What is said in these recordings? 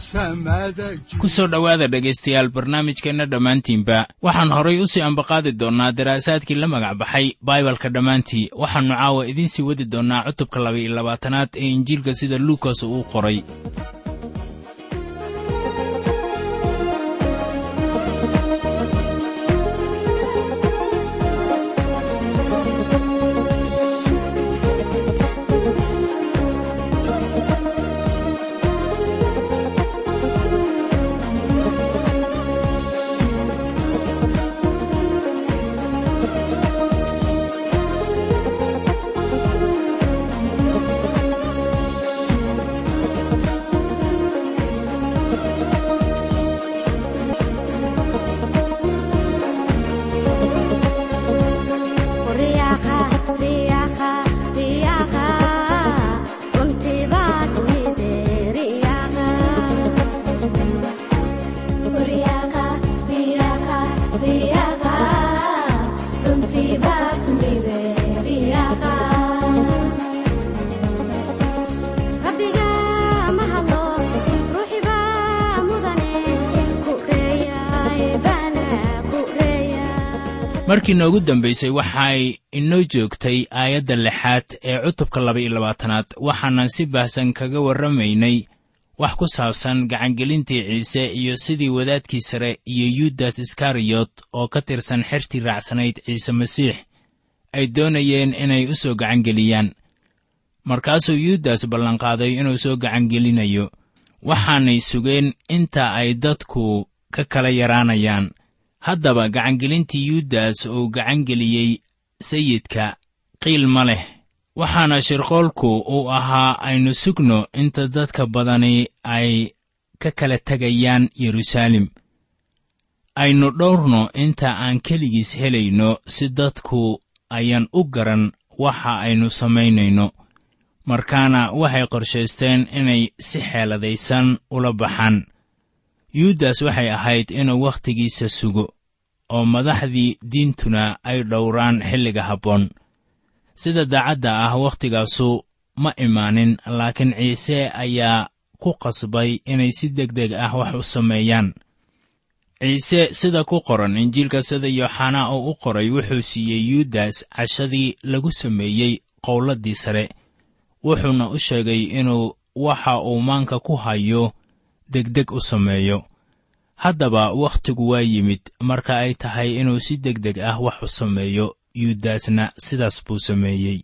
samada ku soo dhowaada dhegaystayaal barnaamijkeenna dhammaantiinba waxaan horay u sii ambaqaadi doonnaa daraasaadkii la magac baxay baibalka dhammaantii. Waxaannu caawa idiin sii wadi doonnaa cutubka laba-iyo labaatanaad ee injiilka sida luukas uu qoray markii noogu dambaysay waxay inoo joogtay aayadda lixaad ee cutubka laba-iyo labaatanaad. Waxaanan si baahsan kaga warramaynay wax ku saabsan gacangelintii ciise iyo sidii wadaadkii sare iyo yudas iskariyot oo ka tirsan xertii raacsanayd ciise masiix ay doonayeen inay u soo gacangeliyaan. Markaasuu yudas ballanqaaday inuu soo gacangelinayo waxaanay sugeen inta ay dadku ka kala yaraanayaan. Haddaba gacangelintii yudas uu gacangeliyey sayidka qiil ma leh waxaana shirqoolku uu ahaa aynu sugno inta dadka badani ay ka kala tegayaan yeruusaalem aynu dhowrno inta aan keligiis helayno si dadku ayaan u garan waxa aynu samaynayno. Markaana waxay qorshaysteen inay si xeeladaysan ula baxaan. Yudas waxay ahayd inuu wakhtigiisa sugo oo madaxdii diintuna ay dhowraan xilliga habboon sida daacadda ah wakhtigaasu ma imaanin laakiin ciise ayaa ku qasbay inay si deg deg ah wax u sameeyaan. Ciise sida ku qoran injiilka sida yooxanaa oo u qoray wuxuu siiyey yudas cashadii lagu sameeyey qowladdii sare. Wuxuuna u sheegay inuu waxa uu maanka ku hayo degdeg u sameeyo. Haddaba wakhtigu waa yimid marka ay tahay inuu si deg deg ah wax u sameeyo yuudasna sidaas buu sameeyey.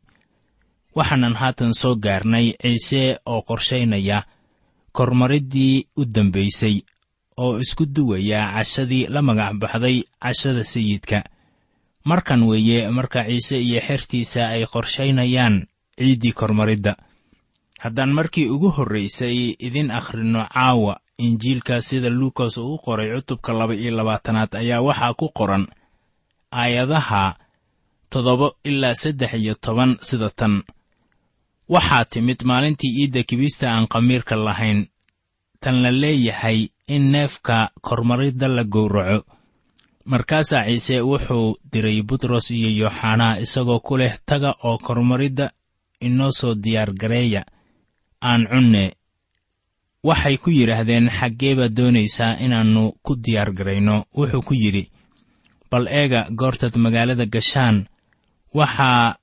Waxaanan haatan soo gaarnay ciise oo qorshaynaya kormariddii u dambaysay oo isku duwaya cashadii la magac baxday cashada sayidka. Markan weeye marka ciise iyo xertiisa ay qorshaynayaan ciiddii kormaridda. Haddaan markii ugu horraysay idin akhrinno caawa injiilka sida luukas uu u qoray cutubka laba iyo labaatanaad ayaa waxaa ku qoran aayadaha toddoba ilaa saddex iyo toban sida tan. Waxaa timid maalintii iidda kibista aan khamiirka lahayn. Tan la leeyahay in neefka kormaridda la gowraco. Markaasaa ciise wuxuu diray butros iyo yooxanaa isagoo ku leh taga oo kormaridda inoo soo diyaargareeya aan cunne. Waxay ku yidhaahdeen xaggee baad doonaysaa inaannu ku diyaar garayno wuxuu ku yidhi. Bal eega goortaad magaalada gashaan waxaa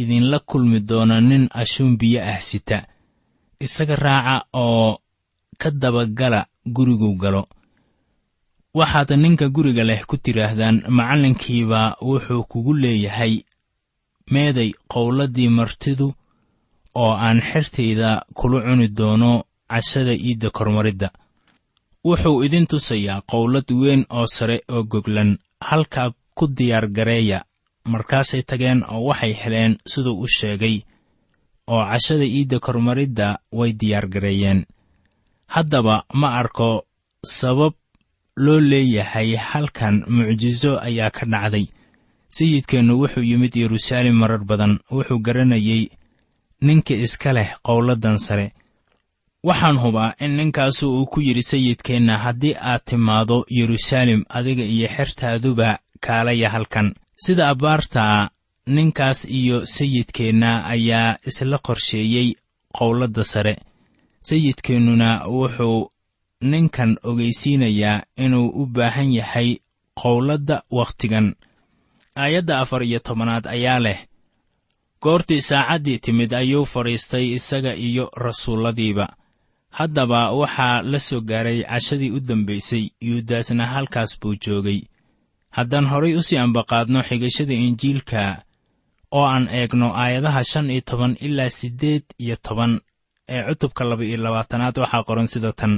idinla kulmi doona nin ashuun biyo ah sita. Isaga raaca oo ka dabagala guriguu galo. Waxaad ninka guriga leh ku tidhaahdaan macallinkiibaa wuxuu kugu leeyahay meeday qowladdii martidu oo aan xertayda kula cuni doono cashada iidda kormaridda. Wuxuu idin tusayaa qowlad weyn oo sare oo goglan halkaa ku diyaargareeya markaasay tageen oo waxay heleen siduu u sheegay oo cashada iidda kormaridda way diyaargareeyeen haddaba ma arko sabab loo leeyahay halkan mucjiso ayaa ka dhacday. Sayidkeennu wuxuu yimid yeruusaalem marar badan wuxuu garanayey ninka iska leh qowladdan sare. Waxaan hubaa in ninkaasu uu ku yidhi sayidkeenna haddii aad timaado yeruusaalem adiga iyo xertaaduba kaalaya halkan sida abbaartaa ninkaas iyo sayidkeenna ayaa isla qorsheeyey qowladda sare. Sayidkeennuna wuxuu ninkan ogeysiinayaa inuu u baahan yahay qowladda wakhtigan. Aayadda afar iyo tobanaad ayaa leh goortii saacaddii timid ayuu fadhiistay isaga iyo rasuulladiiba. Haddaba waxaa la soo gaaray cashadii u dambaysay yuudasna halkaas buu joogay haddaan horay u sii ambaqaadno xigashada injiilka oo aan eegno aayadaha shan iyo toban ilaa siddeed iyo toban ee cutubka laba iyo labaatanaad waxaa qoran sida tan.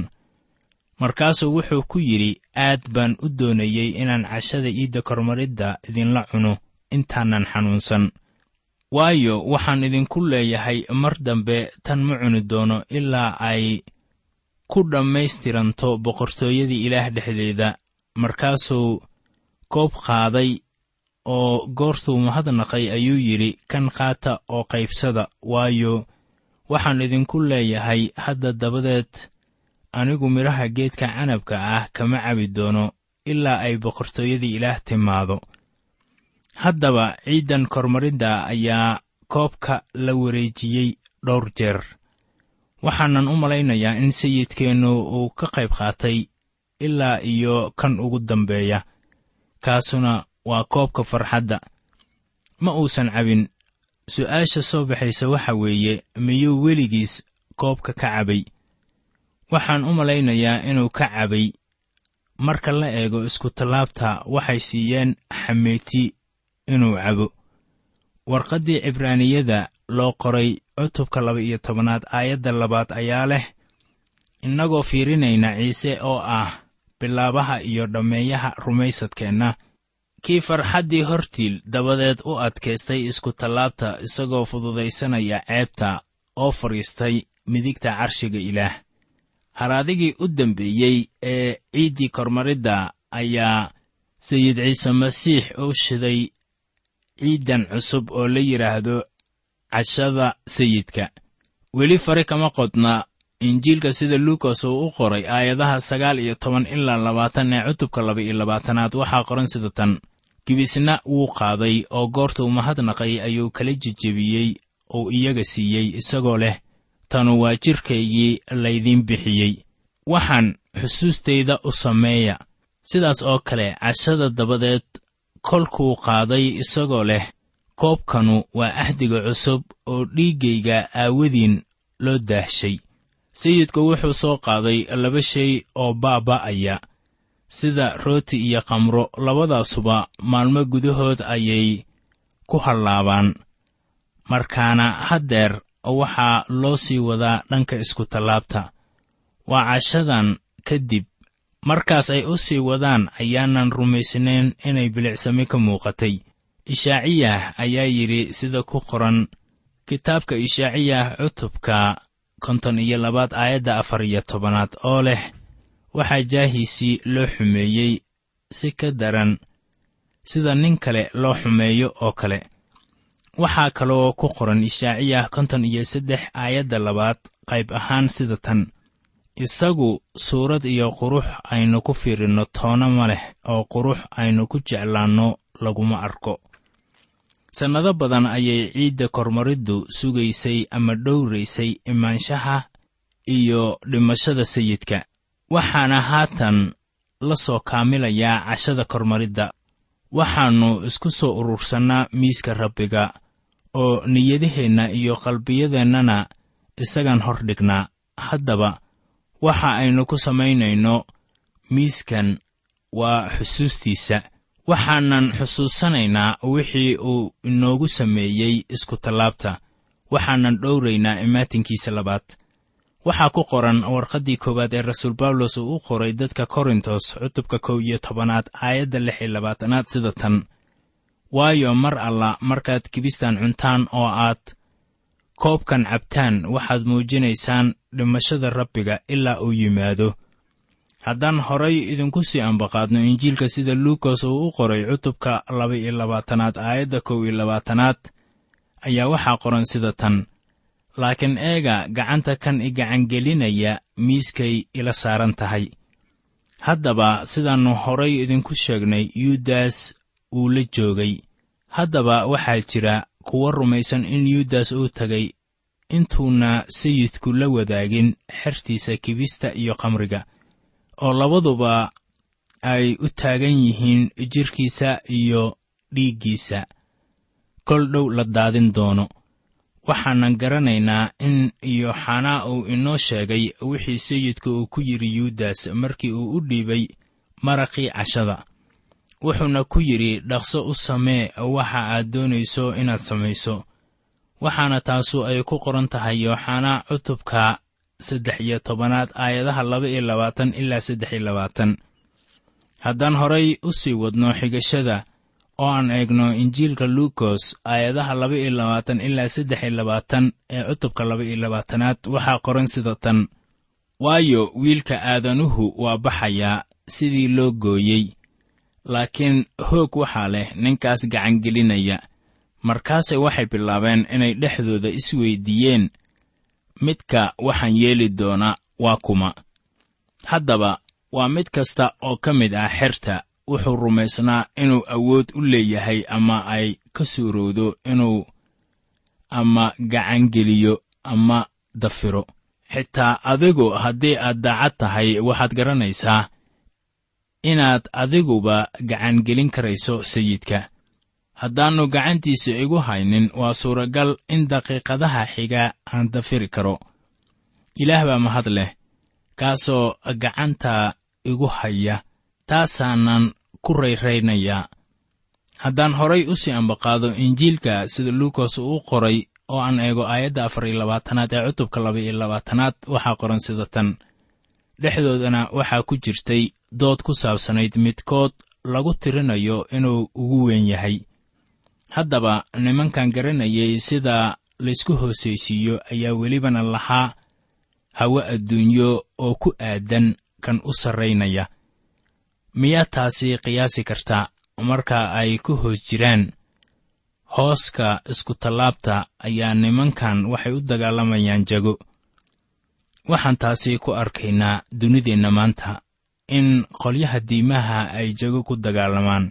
Markaasuu wuxuu ku yidhi aad baan u doonayey inaan cashada iidda kormaridda idinla cuno intaanan xanuunsan. Waayo waxaan idinku leeyahay mar dambe tan ma cuni doono ilaa ay ku dhammaystiranto boqortooyadii ilaah dhexdeeda. Markaasuu koob qaaday oo goortuu mahadnaqay ayuu yidhi kan qaata oo qaybsada waayo waxaan idinku leeyahay hadda dabadeed anigu midhaha geedka canabka ah kama cabi doono ilaa ay boqortooyadii ilaah timaado. Haddaba ciidan kormaridda ayaa koobka la wareejiyey dhowr jeer. Waxaanan u malaynayaa in sayidkeennu uu ka qayb qaatay ilaa iyo kan ugu dambeeya kaasuna waa koobka farxadda. Ma uusan cabin. Su'aasha soo baxaysa waxa weeye miyuu weligiis koobka ka cabay? Waxaan u malaynayaa inuu ka cabay. Marka la eego iskutallaabta waxay siiyeen xameeti inuu cabo. Warqaddii cibraaniyada loo qoray cutubka laba iyo tobanaad aayadda labaad ayaa leh innagoo fiirinayna ciise oo ah bilaabaha iyo dhammeeyaha rumaysadkeenna. Kii farxaddii hortiil dabadeed u adkaystay iskutallaabta isagoo fududaysanaya ceebta oo fadhiistay midigta carshiga ilaah. Haraadigii u dambeeyey ee ciiddii kormaridda ayaa sayid ciise masiix u shiday ciiddan cusub oo la yidhaahdo cashada sayidka. Weli fari kama qodna injiilka sida luukas uu u qoray aayadaha sagaal iyo toban ilaa labaatan ee cutubka laba iyo labaatanaad waxaa qoran sida tan. Kibisna wuu qaaday oo goortuu mahadnaqay ayuu kala jejebiyey oo iyaga siiyey isagoo leh tanu waa jidhkaygii laydiin bixiyey. Waxaan xusuustayda u sameeya sidaas oo kale cashada dabadeed kolkuu qaaday isagoo leh koobkanu waa ahdiga cusub oo dhiiggayga aawadiin loo daahshay sayidku wuxuu soo qaaday laba shay oo baaba'aya sida rooti iyo kamro labadaasuba maalmo gudahood ayay ku hallaabaan. Markaana haddeer waxaa loo sii wadaa dhanka iskutallaabta waa cashadan kadib markaas ay u sii wadaan ayaanan rumaysnayn inay bilicsame ka muuqatay. Ishaaciyah ayaa yidhi sida ku qoran kitaabka ishaaciyah cutubka konton iyo labaad aayadda afar iyo tobanaad oo leh waxaa jaahiisii loo xumeeyey si ka daran sida nin kale loo xumeeyo oo kale. Waxaa kaloo ku qoran ishaaciyah konton iyo saddex aayadda labaad qayb ahaan sida tan isagu suurad iyo qurux aynu ku fiirinno toona ma leh oo qurux aynu ku jeclaanno laguma arko sannado badan ayay ciidda kormariddu sugaysay ama dhowraysay imaanshaha iyo dhimashada sayidka. Waxaana haatan la soo kaamilayaa cashada kormaridda waxaannu isku soo urursannaa miiska rabbiga oo niyadaheenna iyo qalbiyadeennana isagaan hor dhignaa. Haddaba waxa aynu ku samaynayno miiskan waa xusuustiisa waxaanan xusuusanaynaa wixii uu inoogu sameeyey iskutallaabta waxaanan dhowraynaa imaatinkiisa labaad. Waxaa ku qoran warqaddii koowaad ee rasuul bawlos uu u qoray dadka korintos cutubka kow iyo tobanaad aayadda lix iyo labaatanaad sida tan. Waayo mar alla markaad kibistan cuntaan oo aad koobkan cabtaan waxaad muujinaysaan dhimashada rabbiga ilaa uu yimaado haddaan horay idinku sii ambaqaadno injiilka sida luukas uu u qoray cutubka laba iyo labaatanaad aayadda kow iyo labaatanaad ayaa waxaa qoran sida tan. Laakiin eega gacanta kan i gacangelinaya miiskay ila saaran tahay. Haddaba sidaannu horay idinku sheegnay yuudas uu la joogay. Haddaba waxaa jira kuwa rumaysan in yuudas uu tegay intuuna sayidku la wadaagin xertiisa kibista iyo khamriga oo labaduba ay u taagan yihiin jidhkiisa iyo dhiiggiisa. Kol dhow la daadin doono. Waxaanan garanaynaa in yooxanaa uu inoo sheegay wixii sayidka uu ku yidhi yuudas markii uu u dhiibay maraqii cashada. Wuxuuna ku yidhi dhaqso u samee waxa aad doonayso inaad samayso. Waxaana taasu ay ku qoran tahay yooxanaa cutubka saddex iyo tobanaad aayadaha laba iyo labaatan ilaa saddex iyo labaatan. Haddaan horay u sii wadno xigashada oo aan eegno injiilka luukos aayadaha laba iyo labaatan ilaa saddex iyo labaatan ee cutubka laba iyo labaatanaad waxaa qoran sida tan. Waayo wiilka aadanuhu waa baxayaa sidii loo gooyey. Laakiin hoog waxaa leh ninkaas gacangelinaya markaase waxay bilaabeen inay dhexdooda isweyddiiyeen midka waxaan yeeli doona waa kuma. Haddaba waa mid kasta oo ka mid ah xerta wuxuu rumaysnaa inuu awood u leeyahay ama ay ka suurowdo inuu ama gacangeliyo ama dafiro. Xitaa adigu haddii aad daacad tahay waxaad garanaysaa inaad adiguba gacangelin karayso sayidka haddaannu gacantiisa igu haynin waa suuragal in daqiiqadaha xiga aan dafiri karo. Ilaah baa mahad leh kaasoo gacanta igu haya taasaanan ku rayraynayaa haddaan horay u sii ambaqaado injiilka sida luukas uu qoray oo aan eego aayadda afar iyo labaatanaad ee cutubka laba iyo labaatanaad waxaa qoran sida tan. Dhexdoodana waxaa ku jirtay dood ku saabsanayd midkood lagu tirinayo inuu ugu weyn yahay haddaba nimankan garanayay sida laysku hoosaysiiyo ayaa welibana lahaa hawo adduunyo oo ku aadan kan u sarraynaya. Miyaa taasi qiyaasi kartaa marka ay ku hoos jiraan? Hooska iskutallaabta ayaa nimankan waxay u dagaalamayaan jago. Waxaan taasi ku arkaynaa dunideenna maanta in qolyaha diimaha ay jago ku dagaalamaan.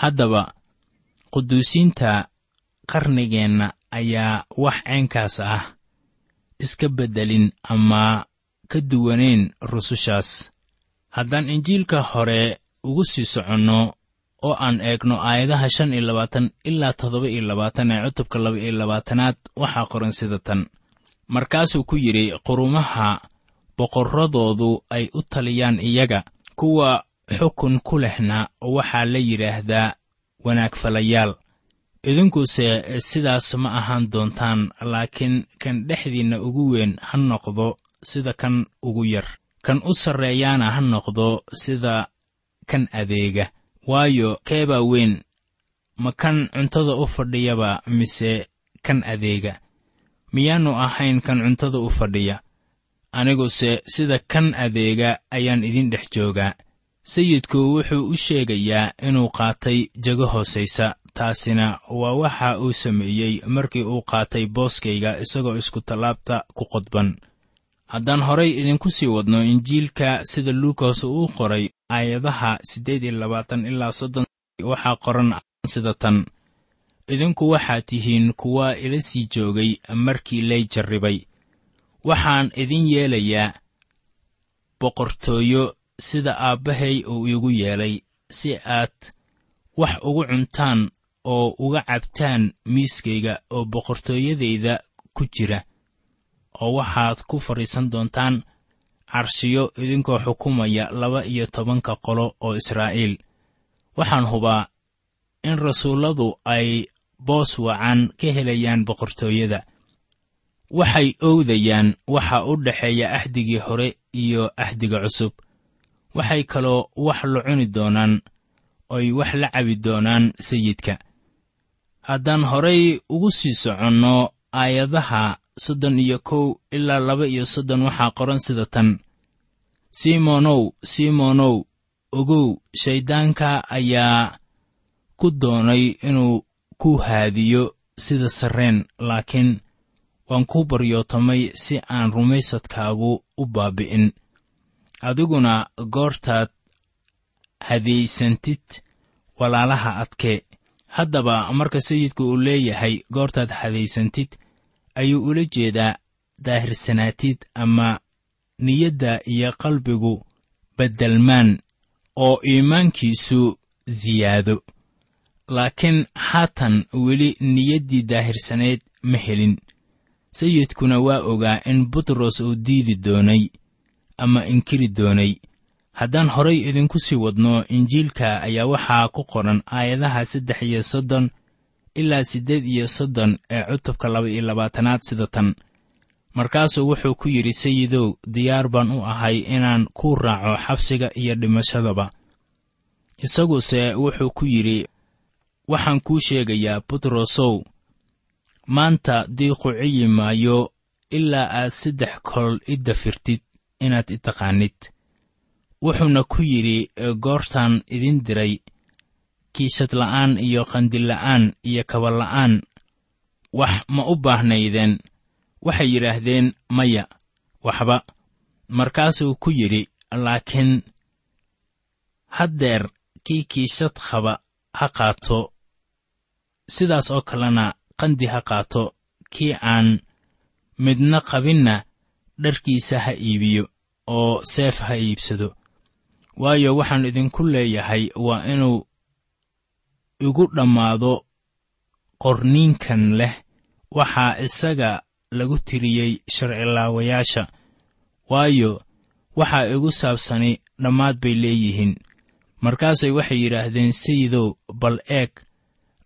Haddaba quduusiinta qarnigeenna ayaa wax ceenkaas ah iska beddelin ama ka duwanayn rusushaas. Haddaan injiilka hore ugu sii soconno oo aan eegno aayadaha shan iyo labaatan ilaa toddoba iyo labaatan ee cutubka laba iyo labaatanaad waxaa qoran sida tan. Markaasuu ku yidhi qurumaha boqorradoodu ay u taliyaan iyaga kuwa xukun ku lehna waxaa la yidhaahdaa wanaagfalayaal idinkuse sidaas ma ahaan doontaan laakiin kan dhexdiinna ugu weyn ha noqdo sida kan ugu yar. Kan u sarreeyaana ha noqdo sida kan adeega. Waayo keebaa weyn ma kan cuntada u fadhiyaba mise kan adeega? Miyaannu ahayn kan cuntada u fadhiya. Aniguse sida kan adeega ayaan idin dhex joogaa sayidku wuxuu u sheegayaa inuu qaatay jago hoosaysa taasina waa waxa uu sameeyey markii uu qaatay booskayga isagoo iskutallaabta ku qodban haddaan horay idinku sii wadno injiilka sida luukas uu qoray aayadaha siddeed iyo labaatan ilaa soddon waxaa qoran sida tan. Idinku waxaad tihiin kuwa ila sii joogay markii lay jarribay. Waxaan idin yeelayaa boqortooyo sida aabbahay uu iigu yeelay si aad wax ugu cuntaan oo uga cabtaan miiskayga oo boqortooyadayda ku jira oo waxaad ku fadhiisan doontaan carshiyo idinkoo xukumaya laba iyo tobanka qolo oo israa'iil. Waxaan hubaa in rasuulladu ay boos wacan ka helayaan boqortooyada. Waxay owdayaan waxa u dhexeeya axdigii hore iyo axdiga cusub waxay kaloo wax la cuni doonaan oy wax la cabi doonaan sayidka. Haddaan horay ugu sii soconno aayadaha soddon iyo kow ilaa laba iyo soddon waxaa qoran sida tan. Simonow simonow ogow shayddaanka ayaa ku doonay inuu ku haadiyo sida sarreen laakiin waan kuu baryootamay si aan rumaysadkaagu u baabbi'in adiguna goortaad hadaysantid walaalaha adkee haddaba marka sayidku uu leeyahay goortaad hadaysantid ayuu ula jeedaa daahirsanaatid ama niyadda iyo qalbigu beddelmaan oo iimaankiisu siyaado laakiin haatan weli niyaddii daahirsaneed ma helin. Sayidkuna waa ogaa in butros uu diidi doonay ama inkiri doonay. Haddaan horay idinku sii wadno injiilka ayaa waxaa ku qoran aayadaha saddex iyo soddon ilaa siddeed iyo soddon ee cutubka laba iyo labaatanaad sida tan. Markaasuu wuxuu ku yidhi sayidow diyaar baan u ahay inaan kuu raaco xabsiga iyo dhimashadaba. Isaguse wuxuu ku yidhi waxaan kuu sheegayaa butrosow maanta diiqu ciyi maayo ilaa aad saddex kol i dafirtid inaad i wuxuuna ku yidhi goortaan idin diray kiishadla'aan iyo qandilla'aan iyo kabala'aan wax ma u baahnaydeen? Waxay yidhaahdeen maya waxba. Markaasuu ku yidhi laakiin haddeer kii kiishad qaba ha qaato. Sidaas oo kalena qandi ha qaato. Kii aan midna qabinna dharkiisa ha iibiyo oo seef ha iibsado. Waayo waxaan idinku leeyahay waa inuu igu dhammaado qorniinkan leh. Waxaa isaga lagu tiriyey sharcilaawayaasha. Waayo waxaa igu saabsani dhammaad bay leeyihiin. Markaasay waxay yidhaahdeen sayidow bal eeg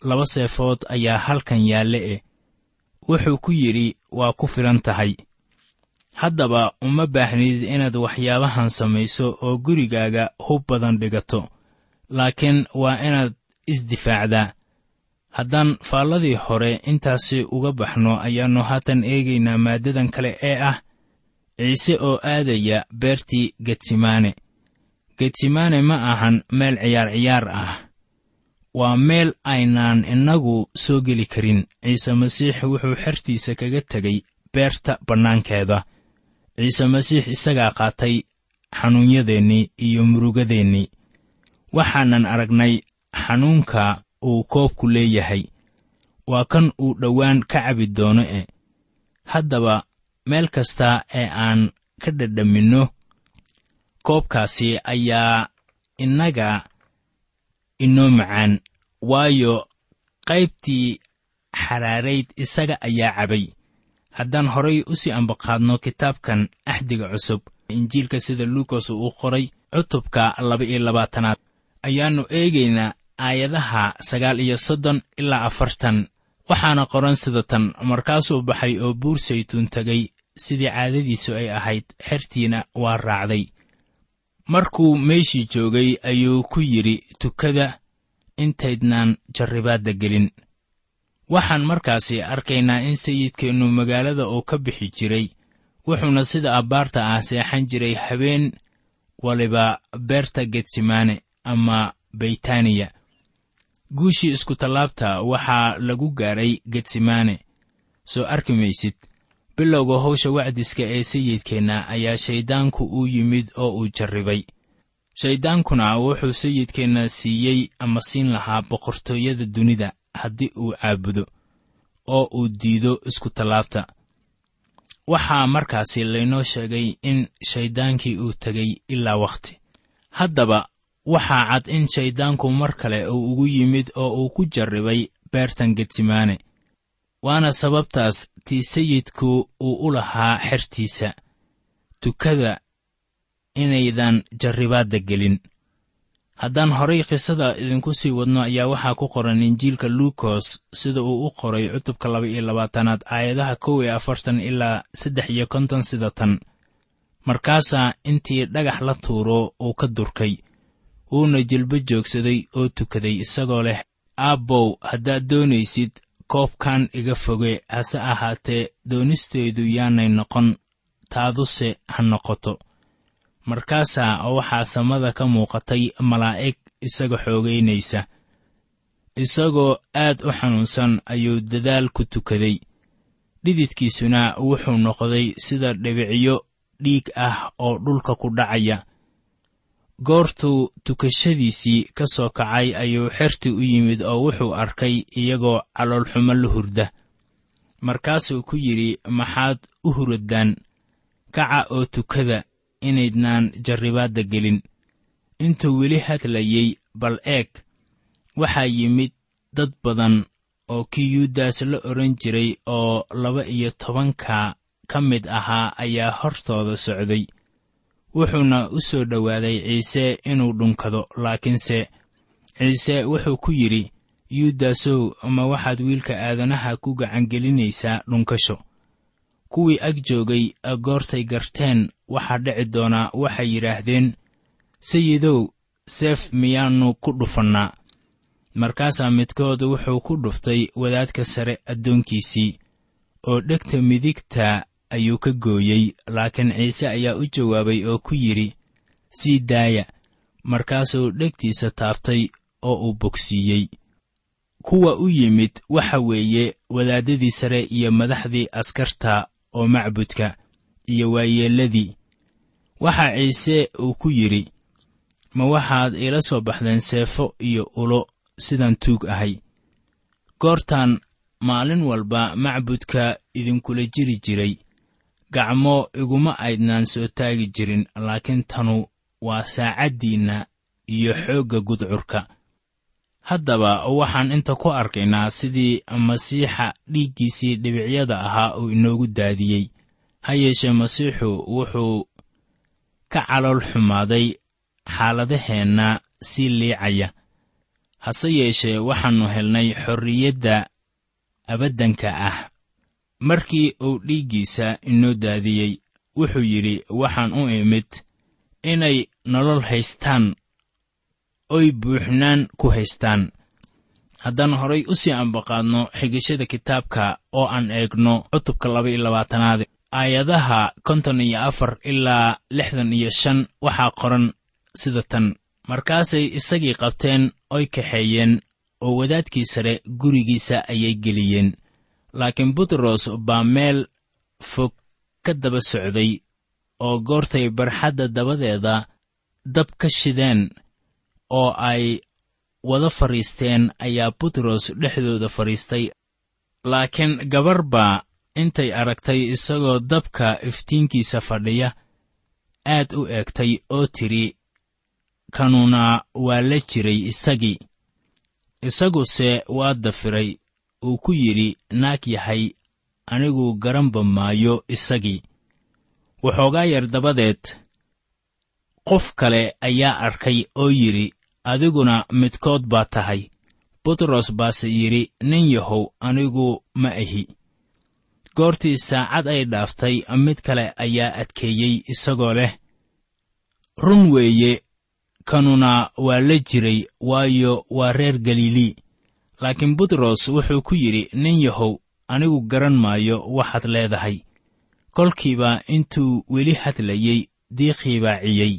laba seefood ayaa halkan yaalle eh. Wuxuu ku yidhi waa ku filan tahay haddaba uma baahnid inaad waxyaabahan samayso oo gurigaaga hub badan dhigato laakiin waa inaad isdifaacdaa. Haddaan faalladii hore intaasi uga baxno ayaannu haatan eegaynaa maaddadan kale ee ah ciise oo aadaya beertii getsimaane getsimaane ma ahan meel ciyaar ciyaar ah. Waa meel aynaan innagu soo geli karin. Ciise masiix wuxuu xertiisa kaga tegay beerta bannaankeeda ciise masiix isagaa qaatay xanuunyadeennii iyo murugadeennii waxaanan aragnay xanuunka uu koobku leeyahay. Waa kan uu dhowaan ka cabi doono e. Haddaba meel kasta ee aan ka dhadhaminno koobkaasi ayaa innaga inoo macaan waayo qaybtii xaraarayd isaga ayaa cabay haddaan horay u sii ambaqaadno kitaabkan axdiga cusub injiilka sida luukas uu qoray cutubka laba iyo labaatanaad ayaannu eegaynaa aayadaha sagaal iyo soddon ilaa afartan. Waxaana qoran sida tan markaasuu baxay oo buur saytuun tegay sidii caadadiisu ay ahayd xertiina waa raacday. Markuu meeshii joogay ayuu ku yidhi tukada intaydnaan jarribaadda gelin waxaan markaasi arkaynaa in sayidkeennu magaalada uu ka bixi jiray wuxuuna sida abbaarta ah seexan jiray habeen waliba beerta getsimaane ama beytaniya. Guushii iskutallaabta waxaa lagu gaadhay getsimaane soo arki maysid bilowga howsha wacdiska ee sayidkeenna ayaa shayddaanku u yimid oo uu jarribay. Shayddaankuna wuxuu sayidkeenna siiyey ama siin lahaa boqortooyada dunida haddii uu caabudo oo uu diido iskutallaabta waxaa markaasi laynoo sheegay in shayddaankii uu tegey ilaa wakhti haddaba waxaa cad in shayddaanku mar kale uu ugu yimid oo uu ku jarribay beertan getsimaane waana sababtaas tii sayidku uu u lahaa xertiisa tukada inaydan jarribaadda gelin haddaan horay qisada idinku sii wadno ayaa waxaa ku qoran injiilka luukos sida uu u qoray cutubka laba iyo labaatanaad aayadaha kow iyo afartan ilaa saddex iyo konton sida tan. Markaasaa intii dhagax la tuuro uu ka durkay. Wuuna jilbo joogsaday oo tukaday isagoo leh aabbow haddaad doonaysid koobkan iga foge hase ahaatee doonistaydu yaanay noqon taaduse ha noqoto markaasaa waxaa samada ka muuqatay malaa'ig isaga xoogaynaysa isagoo aad u xanuunsan ayuu dadaal ku tukaday. Dhididkiisuna wuxuu noqday sida dhibicyo dhiig ah oo dhulka ku dhacaya. Goortuu tukashadiisii ka soo kacay ayuu xerti u yimid oo wuxuu arkay iyagoo caloolxumo la hurda. Markaasuu ku yidhi maxaad u huradaan kaca oo tukada inaydnaan jarribaadda gelin. Intuu weli hadlayey bal eeg waxaa yimid dad badan oo kii yuudas la odhan jiray oo laba iyo tobanka ka mid ahaa ayaa hortooda socday. Wuxuuna u soo dhowaaday ciise inuu dhunkado laakiinse ciise wuxuu ku yidhi yuudasow ma waxaad wiilka aadanaha ku gacangelinaysaa dhunkasho. Kuwii ag joogay goortay garteen waxaa dhici doonaa waxay yidhaahdeen sayidow seef miyaannu ku dhufannaa. Markaasaa midkood wuxuu ku dhuftay wadaadka sare addoonkiisii oo dhegta midigta ayuu ka gooyey laakiin ciise ayaa u jawaabay oo ku yidhi sii daaya. Markaasuu dhegtiisa taabtay oo uu bogsiiyey. Kuwa u yimid waxa weeye wadaaddadii sare iyo madaxdii askarta oo macbudka iyo waayeelladii waxaa ciise uu ku yidhi ma waxaad iila soo baxdeen seefo iyo ulo sidaan tuug ahay. Goortaan maalin walba macbudka idinkula jiri jiray. Gacmo iguma aydnaan soo taagi jirin laakiin tanu waa saacaddiinna iyo xoogga gudcurka. Haddaba waxaan inta ku arkaynaa sidii masiixa dhiiggiisii dhibicyada ahaa uu inoogu daadiyey. Ha yeeshee masiixu wuxuu ka calool xumaaday xaaladaheenna sii liicaya. Hase yeeshee waxaannu helnay xorriyadda abaddanka ah. Markii uu dhiiggiisa inoo daadiyey wuxuu yidhi waxaan u imid inay nolol haystaan oy buuxnaan ku haystaan. Haddaan horay u sii ambaqaadno xigashada kitaabka oo aan eegno cutubka laba iyo labaatanaad aayadaha konton iyo afar ilaa lixdan iyo shan waxaa qoran sida tan. Markaasay isagii qabteen oy kaxeeyeen oo wadaadkii sare gurigiisa ayay geliyeen. Laakiin butros baa meel fog ka daba socday oo goortay barxadda dabadeeda dab ka shideen oo ay wada fadhiisteen ayaa butros dhexdooda fadhiistay laakiin gabar baa intay aragtay isagoo dabka iftiinkiisa fadhiya aad u eegtay oo tidhi kanuna waa la jiray isagii. Isaguse waa dafiray uu ku yidhi naag yahay anigu garanba maayo isagii. Waxoogaa yar dabadeed qof kale ayaa arkay oo yidhi adiguna midkood baa tahay. Butros baase yidhi nin yahow anigu ma ahi goortii saacad ay dhaaftay mid kale ayaa adkeeyey isagoo leh run weeye kanuna waa la jiray waayo waa reer galilii laakiin butros wuxuu ku yidhi nin yahow anigu garan maayo waxaad leedahay. Kolkiiba intuu weli hadlayey diiqii baa ciyey.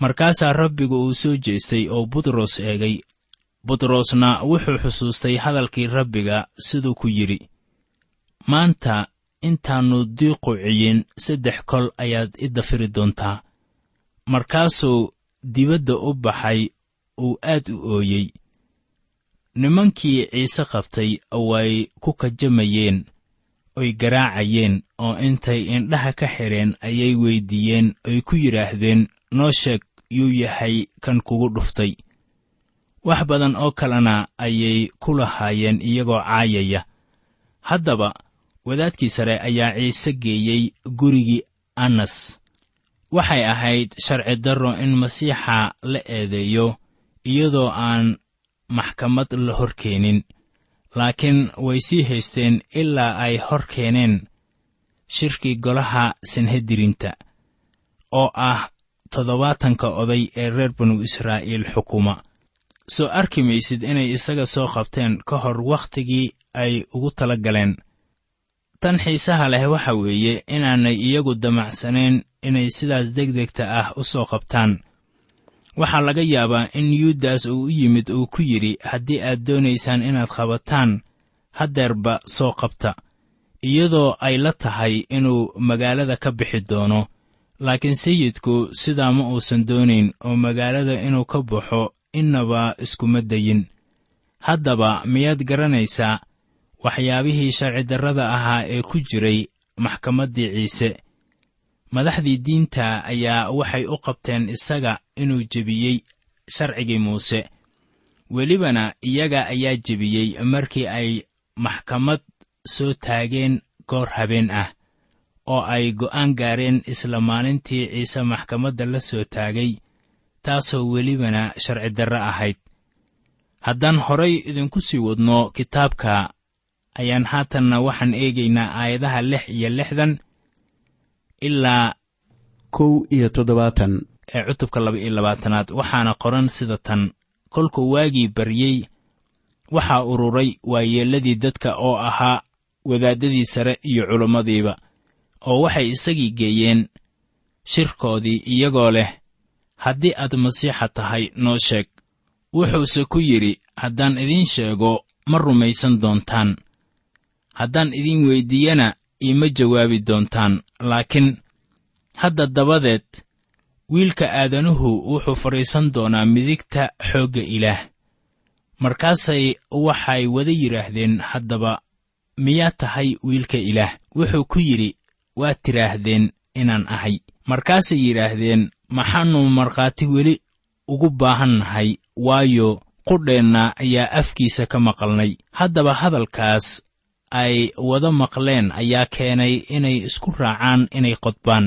Markaasaa rabbigu uu soo jeestay oo butros eegay. Butrosna wuxuu xusuustay hadalkii rabbiga siduu ku yidhi maanta intaannu diiqu ciyin saddex kol ayaad i dafiri doontaa. Markaasuu dibadda u baxay uu aad u ooyey. Nimankii ciise qabtay way ku kajamayeen oy garaacayeen oo intay indhaha ka xidheen ayay weyddiiyeen oy ku yidhaahdeen noo sheeg yuu yahay kan kugu dhuftay. Wax badan oo kalena ayay ku lahaayeen iyagoo caayaya. Haddaba wadaadkii sare ayaa ciise geeyey gurigii annas waxay ahayd sharci darro in masiixa la eedeeyo iyadoo aan maxkamad la hor keenin. Laakiin way sii haysteen ilaa ay hor keeneen shirkii golaha sanhedirinta oo ah toddobaatanka oday ee reer banu israa'iil xukuma. Soo arki maysid inay isaga soo qabteen ka hor wakhtigii ay ugu tala galeen tan xiisaha leh waxa weeye inaanay iyagu damacsanayn inay sidaas degdegta ah u soo qabtaan. Waxaa laga yaabaa in yuudas uu u yimid uu ku yidhi haddii aad doonaysaan inaad qabataan haddeerba soo qabta iyadoo ay la tahay inuu magaalada ka bixi doono. Laakiin sayidku sidaa ma uusan doonayn oo magaalada inuu ka baxo innaba iskuma dayin. Haddaba miyaad garanaysaa waxyaabihii sharcidarrada ahaa ee ku jiray maxkamaddii ciise. Madaxdii diinta ayaa waxay u qabteen isaga inuu jebiyey sharcigii muuse. Welibana iyaga ayaa jebiyey markii ay maxkamad soo taageen goor habeen ah oo ay go'aan gaareen isla maalintii ciise maxkamadda la soo taagay taasoo welibana sharcidarro ahayd. Haddaan horay idinku sii wadno kitaabka ayaan haatanna waxaan eegaynaa aayadaha lix iyo lixdan ilaa kow iyo toddobaatan. ee cutubka laba iyo labaatanaad. Waxaana qoran sida tan kolkuu waagii baryey waxaa ururay waayeelladii dadka oo ahaa wadaaddadii sare iyo culummadiiba oo waxay isagii geeyeen shirkoodii iyagoo leh haddii aad masiixa tahay noo sheeg. Wuxuuse ku yidhi haddaan idiin sheego ma rumaysan doontaan haddaan idiin weyddiiyana iima jawaabi doontaan laakiin hadda dabadeed wiilka aadanuhu wuxuu fadhiisan doonaa midigta xoogga ilaah. Markaasay waxay wada yidhaahdeen haddaba miyaa tahay wiilka ilaah? Wuxuu ku yidhi waad tidhaahdeen inaan ahay. Markaasay yidhaahdeen maxaannu markhaati weli ugu baahan nahay waayo qudheenna ayaa afkiisa ka maqalnay. Haddaba hadalkaas ay wada maqleen ayaa keenay inay isku raacaan inay qodbaan.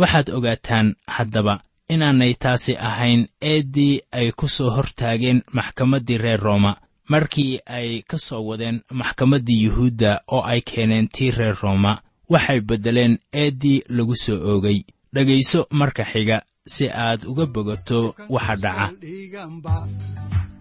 Waxaad ogaataan haddaba inaanay taasi ahayn eeddii ay ku soo hor taageen maxkamaddii reer rooma. Markii ay ka soo wadeen maxkamaddii yuhuudda oo ay keeneen tii reer rooma waxay beddeleen eeddii lagu soo oogay. Dhegayso marka xiga si aad uga bogato waxa dhaca